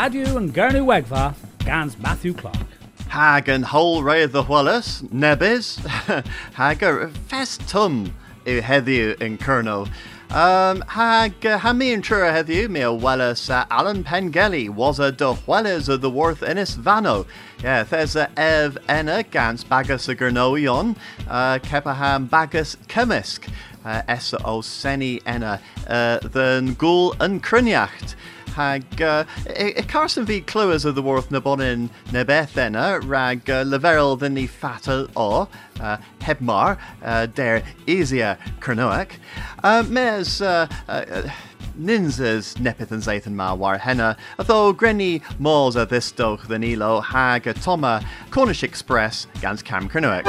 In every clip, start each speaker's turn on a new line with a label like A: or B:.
A: Radio and Gernu Wegva, Gans Matthew Clark.
B: Hag and whole ray of the Wallace, Nebis, Hager, fest tum, i heddiw in Kerno. Um, hag uh, mi yn trwy'r heddiw, mi o uh, Alan Pengelly was a de Welles of the worth Innis Vano. Yeah, there's a ev enna gans bagus y gyrnoion, uh, kepaham bagus cymysg, uh, esa o seni enna, uh, hag uh, Carson fi clywys of the War of Nabonin beth enna rag uh, ddyn ni fatal o uh, hebmar uh, der easier Cernoac. Uh, mes uh, uh, ninzas nepith yn zaith yn ma war henna, a tho grenni mols a ddistwch ddyn ilo hag a toma Cornish Express gans Cam Cernoac.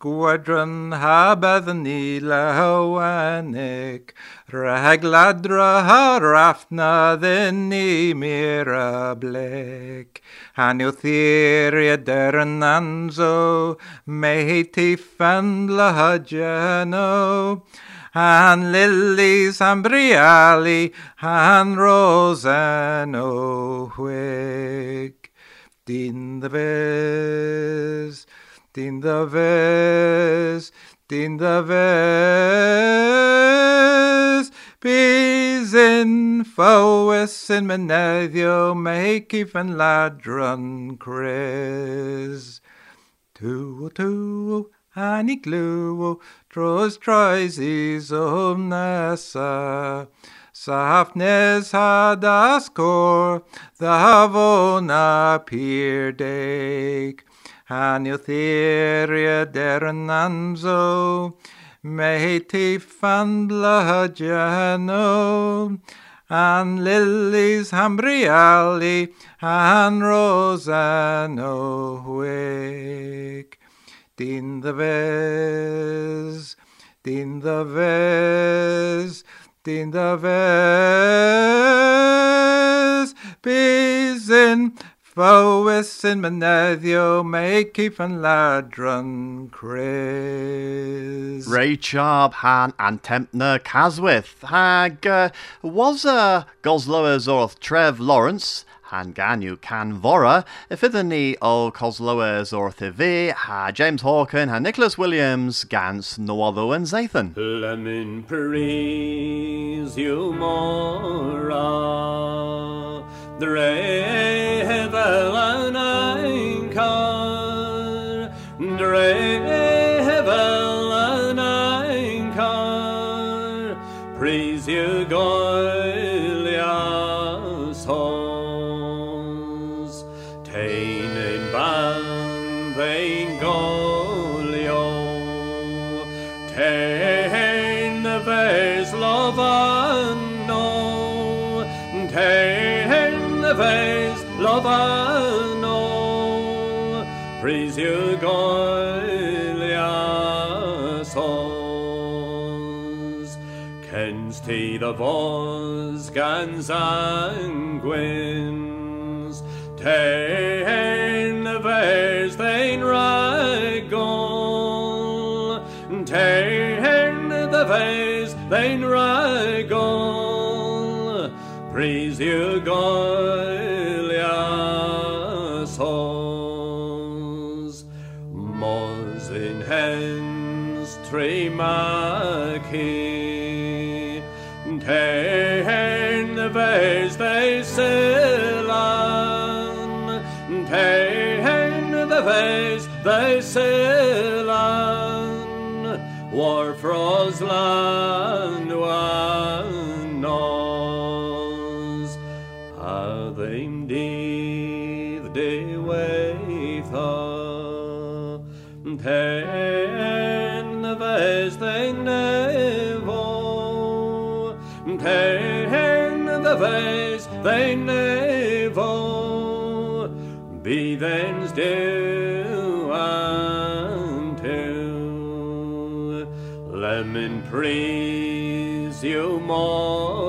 C: Squadron ha bethany lehoanic Ragladra ha rafna thini mirablic Hanuthiria dernanzo Mehitif and lahajano Han lilies and briali Han rosano whig Din the ves Din the ves Din the ves Bis in fowes in menedio make even ladron. Tu tu ani gluo tros trises omnessa. Safnes hadaskor the havona pirdek. Aniltheria dernanzo. Mehti fan blahajano, and lilies hambriali, and rosano wick. Din the ves, din the ves, din the ves, bizin, Foes in Menedio, make even ladron Chris.
B: Ray Charb Han and Tempner Caswith hag uh, was a Gosloa's orth Trev Lawrence han ganu can vora ifithani o Cosloa's orth ivi ha James Hawken ha Nicholas Williams gans no other and Zathan.
D: Lemon praise you more. Dre hevel an vers lovano, Praise you hos, Kens te the vos gans anguins, Tain the vers vein ragol, Tain the vers vein ragol, Praise you Goilias War froslan wanos, a them did they waitha, Tain the vers they nevo, Tain the vers they nevo, be thens do praise you more,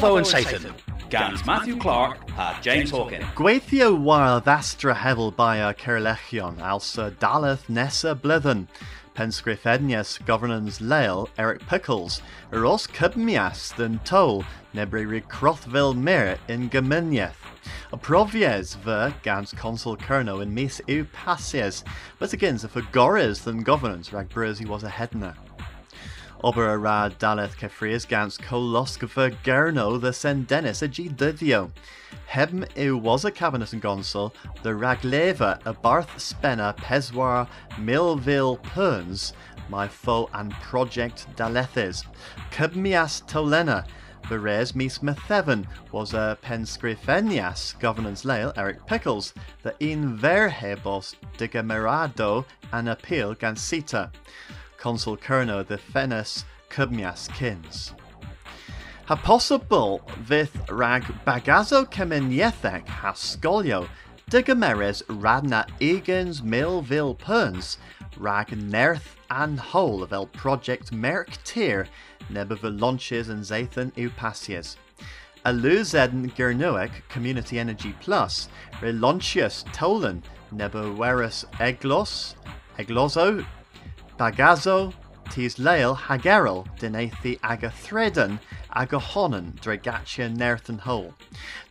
D: hos.
A: No other and Satan. Gans Matthew Clark ha James Hawken.
B: Gweithio war thastra hevel by Kirlechion, also Daleth Nessa Blithen. Penscriff Ednias governance Lael Eric Pickles, Eros Cubmias than Toll, Nebri Crothville Merit in Geminieth. A provies ver gans consul Kerno in mis eu passies, but again for Gores than governance rag Brurzy was a headner. Ober a ra daleth cefrias gans coloscafa gerno the sendenis a g dyddio. Hebm yw was a cabinet yn gonsol, the ragleva a barth spenna peswar milville perns, my foe and project dalethes. Cybmias tolena, the res mis methevan was a penscrifenias governance lail Eric Pickles, the in verhebos digamerado an appeal gansita. Consul Kerno the fenes cybmias kins. Ha possible fydd rag bagazo cemeniethec ha sgolio digameres radna egens milville perns rag nerth and whole of el project merc tir neb launches and zathan upasias. A luzedn gernoec Community Energy Plus, relaunchius tolan nebo weris eglos, egloso, bagazo, tis leil hagerel denathi aga thredan aga honan dregatia nerthen hole.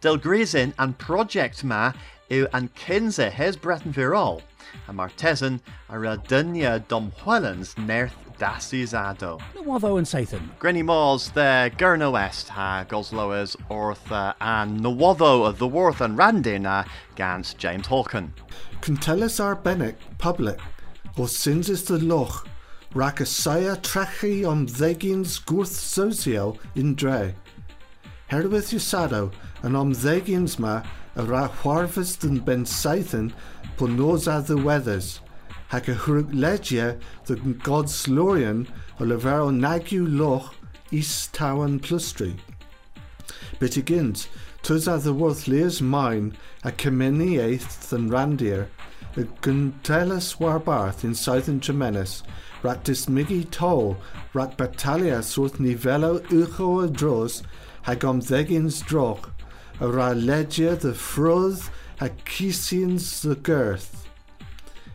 B: Del grisin and project ma yw an kinze hes breton virol, a martesan a radunia dom huelens nerth dasizado.
E: Nawatho and Sathan.
B: Grenny Moors there, Gurno West, ha Goslowers, Ortha, and Nawatho of the Worth and Randin, uh, Gans James Hawken.
F: Cyntelis arbennig public o syns is the loch rac a saia trachi om ddegins gwrth sosio in dre. Herwydd usado yn om ddegins ma a ra chwarfys ben saithen po nos a ddiwedders. Hac a hrwg legia the god's lorian o lefero nagyw loch is Tawan plustri. But again, tus a the worth leers mine a cymeni eighth than randir y gyntelas warbarth in Southern Tremenis, rat dismigi tol, rat battalias wrth nivelo ucho dros, hag om ddegins droch, a ra legia the frodd a cisians the girth.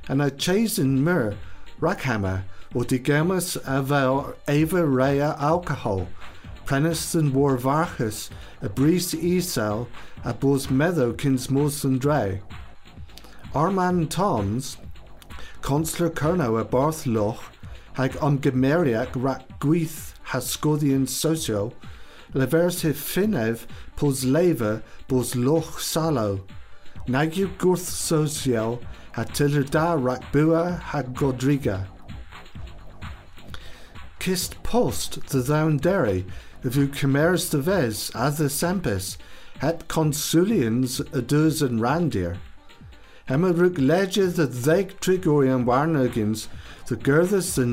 F: And a chasen mur, rackhammer, o digemas a fel eva rea alcohol, prenis and war varchus, a bris isel, a bos meadow kins mos and dre. Armand Toms, Consular Kerno a Barth Loch, hag om gemeriac rak gwyth hasgodian socio, levers he finev pos leva bos loch salo, nagyw gwrth social ha tiller da rak bua hag godriga. Kist post the down derry, if you commerce the ves as the sempes, het consulians a dus and randir. Rug ledge the ddeig trigorian warnogins, the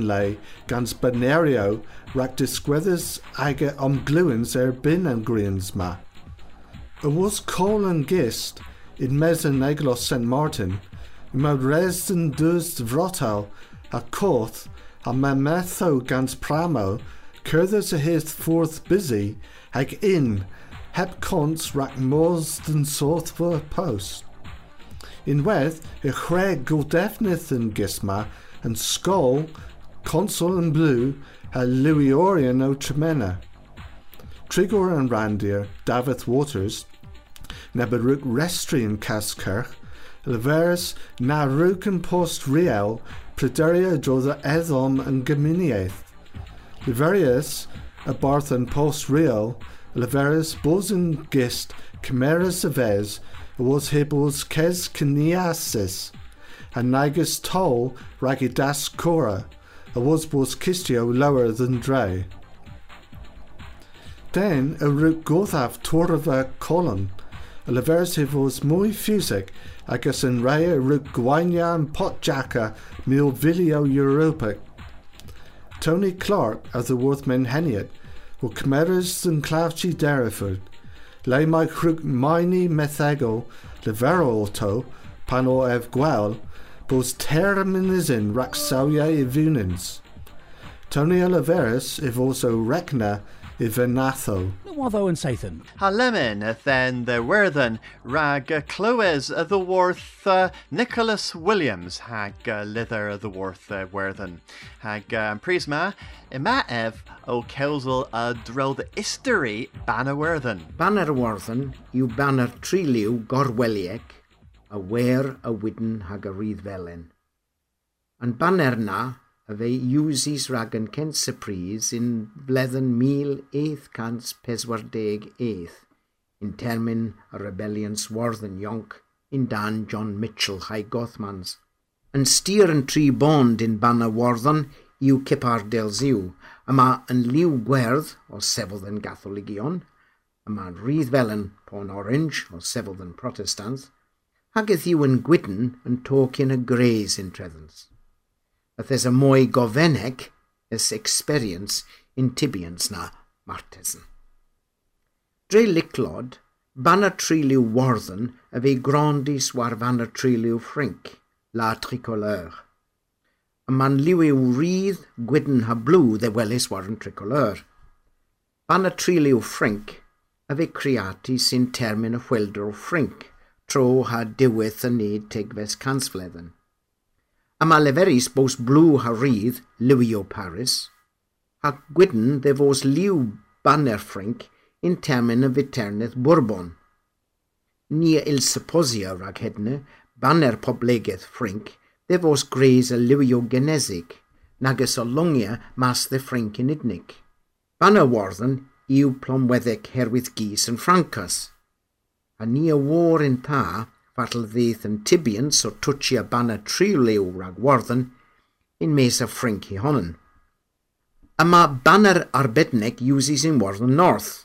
F: lay, gans banario, rak disgwethus aga omgluins er bin and ma. It was and gist, in mes and neglos St. Martin, ma resden dus vrotal, a coth, a ma metho gans pramo, curthus a his forth busy, hag in, hep cons rak mors than south for post. Unwedd, y chre gwldefnydd yn gisma yn sgol, consul yn blw, a Lewiorian o Tremena. Trigor yn randir, David Waters, berwg restri yn Caskirch, leferus na rwg yn post real, pryderia drodd y eddom yn gymuniaeth. Leferius, y barth yn post real, leferus bos yn gist cymeras y fes, was hebos kes kiniasis, a nagus tol ragidas Kora, a was bos kistio lower than dre. Den a root gothaf torva colon, a leversive was muy fusic, agus an rea root gwanian potjacka mil vilio Europic. Tony Clark of the Worthman Heniot, were Cameras and Clouchy Derriford, le mai chrwg maini methego le verolto pan o ef gwel bos terminizin rac sawia i funins. Tony Oliveris if also recna Ivernatho.
E: Nawatho and Sathan.
B: Halemin, then the Werthen, Rag uh, Clywes, uh, the Worth, uh, Nicholas Williams, Hag Lither, the Worth, Werthen, Hag Prisma, Imaev, O Kelzel, Drill the Istory, Banner Werthen.
G: Banner Werthen, yw banner triliw gorweliec a wer a wydyn hag a rydd felen. Yn banner na, fe Iwsis rhagan Kent Surprise yn bleddyn 1848 yn termyn y Rebellion Swarthen Ionc yn dan John Mitchell ha'i Gothmans. Yn styr yn tri bond yn banna warthon yw cipar del ziw, yma yn liw gwerdd o sefydd yn gatholigion, yma'n rydd felen pon orange o sefydd yn protestant, ac yw yn gwydyn yn tocyn y greis yn a there's a mwy gofeneg, ys experience in Tibians na Martesan. Dre liclod, banna triliw warthen a fe grandis war banna triliw ffrinc, la tricoleur. A man liw yw rydd gwydyn ha blw dde welis war yn tricoleur. Banna triliw ffrinc a fe creati sy'n termyn y chwildr o ffrinc, tro ha diwyth yn neud tegfes cansfledden. Yma leferis bos blw ha rydd, Louis Paris, a gwydyn dde fos liw banner ffrinc yn termyn y fiternydd Bourbon. Ni e il supposio rag hedne, banner poblegaeth ffrinc, dde fos greis y Louis Genesig, nag ys olongia mas dde ffrinc yn idnig. Banner warddyn yw plomweddeg herwydd gys yn Francas. A ni e y war yn ta, Bartledydd yn Tibians o twtsi a banna rag ragwarddyn yn mes a Ffrinc i honyn. Yma banner arbednig uses in Warden North,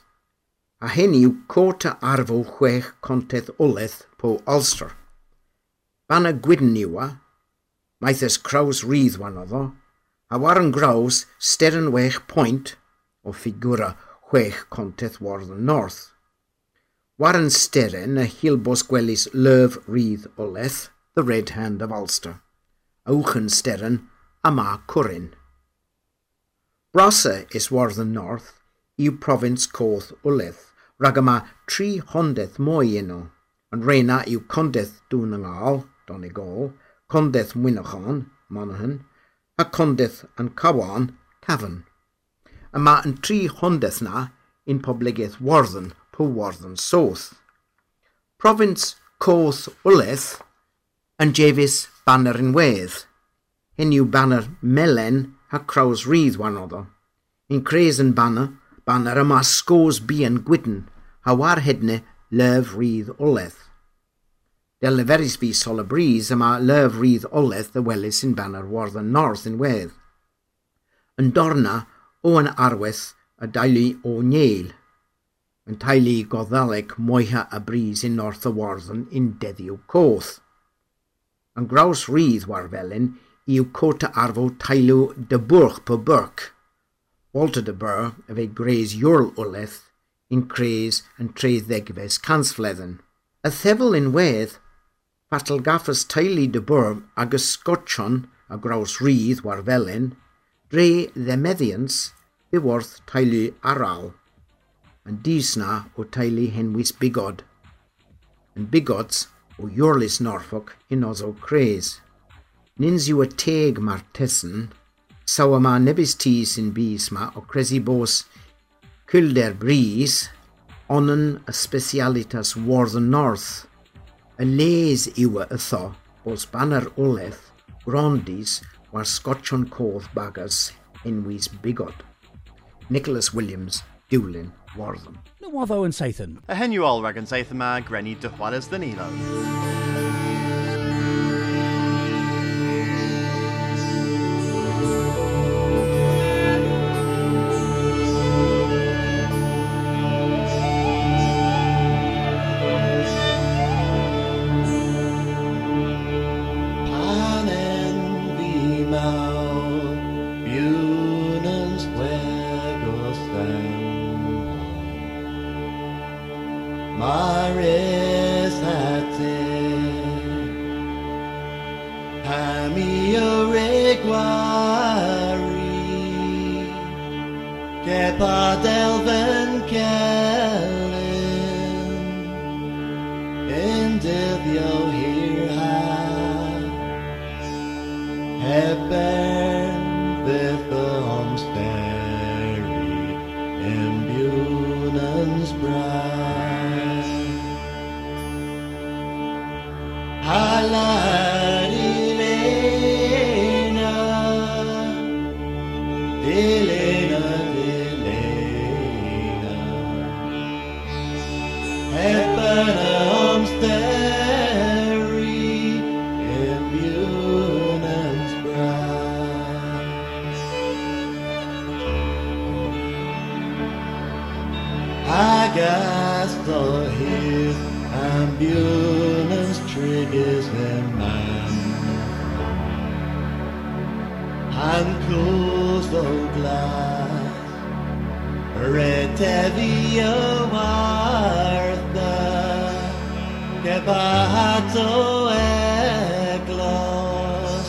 G: a hyn yw cot a arfo chwech contedd oleth po Ulster. Banna gwydn yw a, maethus Craws Rydd wan oddo, a warn Graws steren wech point o ffigura chwech contedd Warden North. Warren Steren, y hilbos gwelys Lerf Rydd Oleth, The Red Hand of Ulster, Auchen Steren a Ma Corin. Brasa is Warthen North yw province coth Oleth, rag yma tri hondeth mwy yno, ond reina yw condeth dŵn yng ngol, Donegal, condeth Mwynachon, Monaghan, a condeth yn Cawan, Cavan. Yma yn tri hondeth na un poblegaeth Warden Pwwarddon South. Province Coth Wleth and Javis Banner in Wedd. Hyn yw banner melen a craws rydd wan oddo. In yn banner, banner yma scores bi yn gwydyn, a war hedne lef rydd oleth. Del leferis bi sol y bris yma lef yn banner Warthen North yn Wedd. Yn dorna o yn a daulu o yn teulu goddaleg Moiha a bris in North Awarddon in Deddiw Coth. Yn graws rydd warfelyn i'w cwt a arfo teulu dy bwrch po bwrc. Walter de Burr y fe greis ywrl wleth yn creis yn treiddegfes cansfledden. Y thefel unwedd, fatal gaffas teulu dy bwrf ag ysgotion a graws rydd warfelyn, dre ddemeddians, ddiwrth teulu aral. Yn disna o teulu henwys bigod, yn bigods o Iorlis Norfolk in ozo Cres. Nins yw y teg mae'r tesyn, saw yma nebys ti sy'n bys ma o cresi bos cylder er bris, onan y specialitas Warthen North. Y les y ytho bos banner oleth, grondis, war Scotchon Coth bagas enwys bigod. Nicholas Williams, Dwlin. Wartham.
E: No waddo yn Sathan.
B: A hen yw ol rag yn seith yma grenu
H: che pa del And closed the glass. Retevia Martha que bato eglos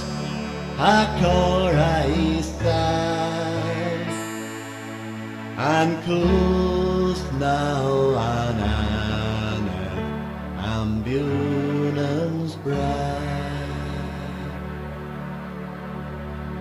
H: a cora istas and close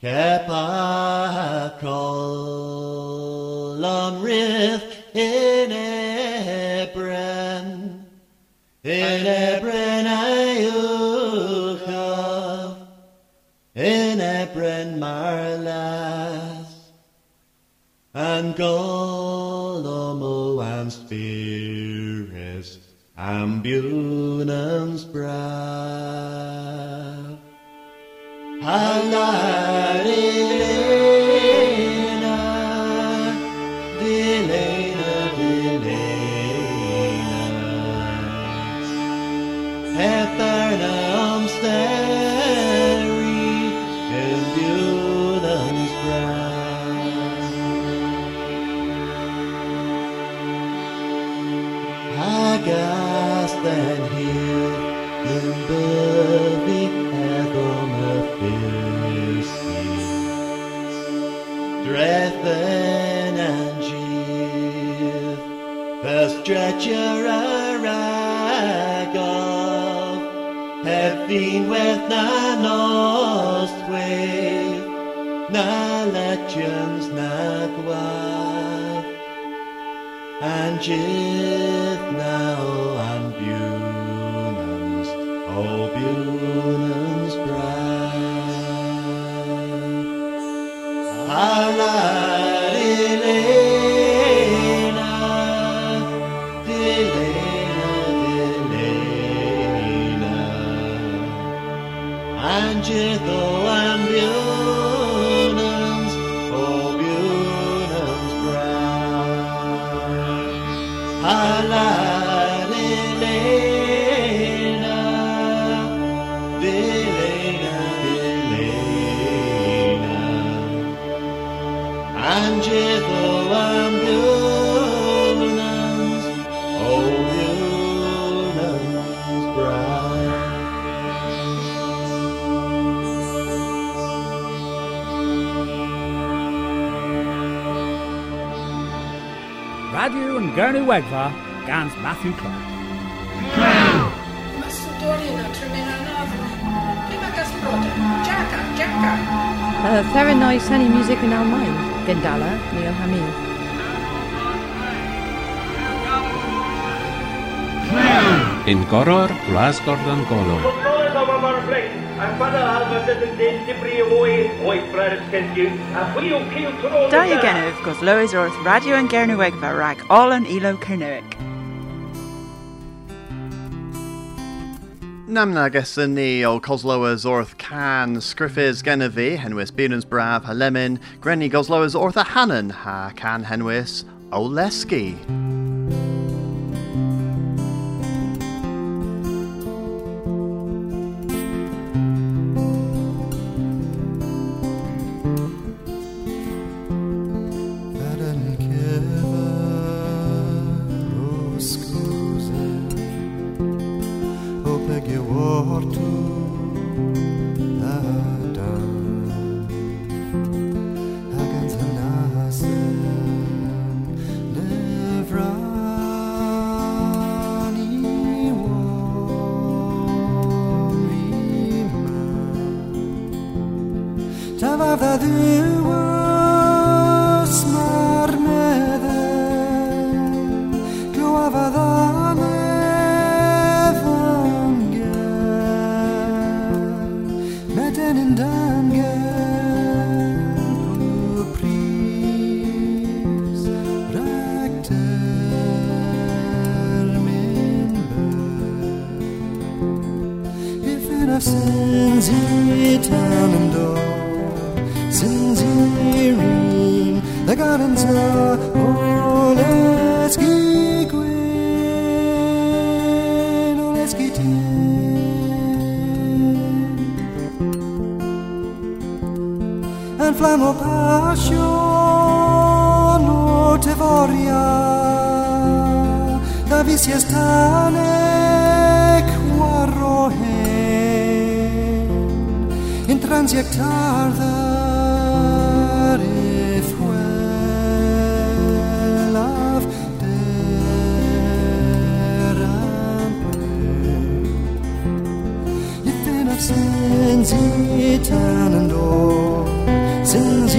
H: Kepa colum rith in Ebren, in Ebren Ayucha, in Ebren Marlas, and Golomo and Spirits, ambulance bride. Alarilena, Delena, Delena, Ethernum stretcher a ragov, have been with na nost wave, na legends na gwath, and now and
E: Radio and Gurney Wegva, Gans Matthew Clark.
I: Macedoniana Terminanava. Imakas Broda. Jacka, Jacka.
J: Uh, Theranoi Sunny Music in Almain, Gandala, Neil Hamid.
K: In Goror, Glasgordon Golwg.
L: Da gennyf gos Lois wrth radio yn Gernywegfa rag all yn ilo Cernewic.
B: Namna gyson ni o Coslowers orth can sgriffys genefi henwys Bunans braf ha lemon Grenny Goslowers orth a Hannon ha can henwys o Lesky.
M: Ifin of sins i tan and all Sins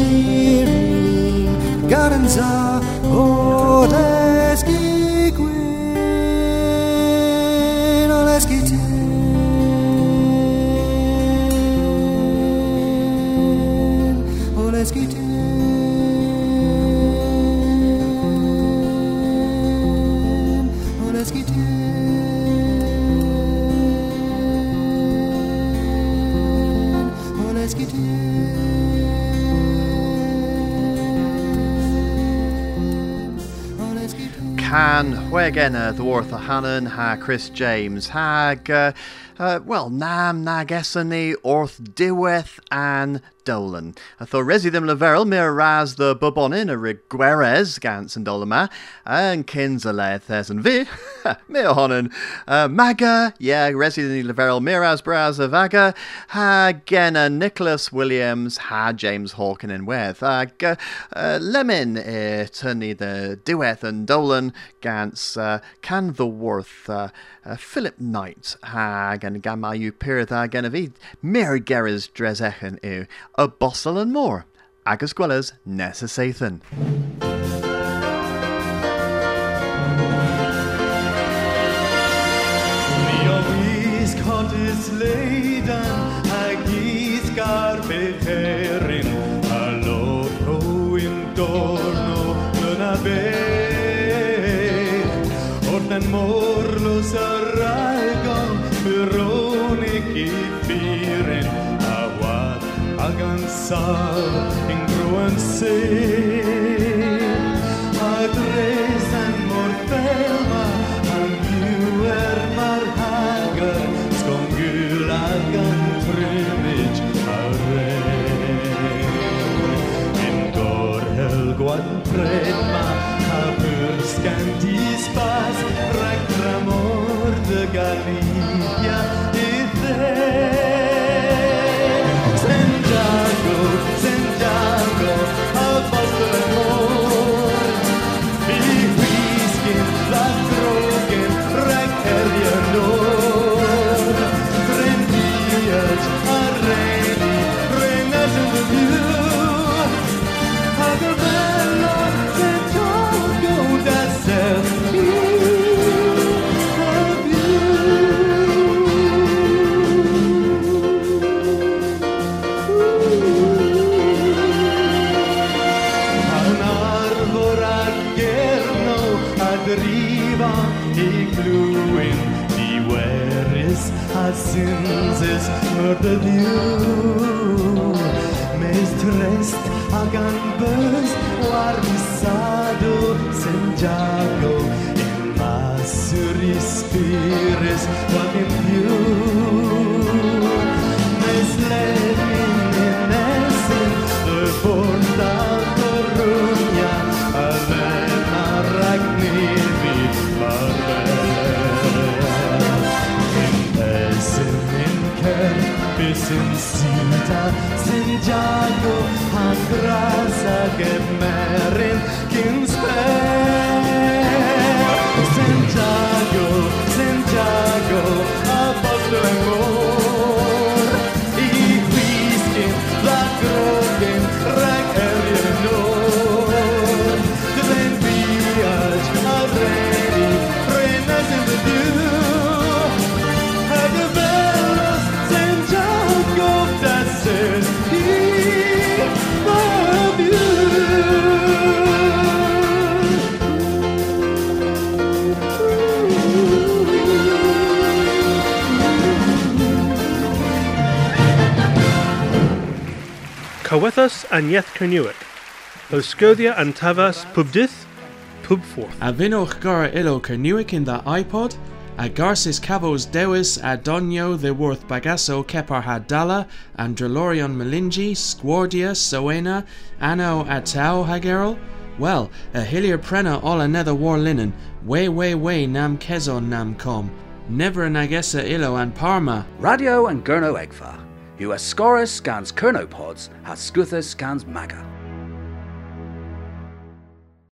B: Can Hwegena Dwarth a Hannon ha Chris James hag uh, uh, well nam nag esani orth diweth an Dolan. A tho resi ddim leferel mir ras the bubonin a rigweres gans and dolama and kins and vi mir honen maga yeah resi the leferel miras bras a vaga ha gena Nicholas Williams ha James Hawken and uh, uh, lemon uh, turny the diweth and Dolan gans uh, can the worth uh, Philip Knight hag and gamayu pirith hag and a mir geras dresechen ew a bossel and more. Agus gwellas Nessa Sathan.
N: Agansal in riva i gluin di veris a sinses murder you Mestrest agan bus warmisado senjago in masuri spires in you Mes levin Sinta Santiago han grasa gemerin Kinsper Santiago, Santiago
O: Cawethus and Yeth Kernuic, Oscodia and Tavas Pubdith, Pubforth.
P: A vinoch gar ilo Kernuic in the iPod, Agarsis garsis cavos dewis Adonio the worth bagasso kepar hadala, Andrelorion melingi, Squardia, Soena, anno atao hagerol, well, a hillier prena all another war linen, way way way nam kezon nam com, never nagessa illo and parma.
E: Radio and Gurno Egfa. You Ascorus scans Kernopods, has Scuthus scans Maga.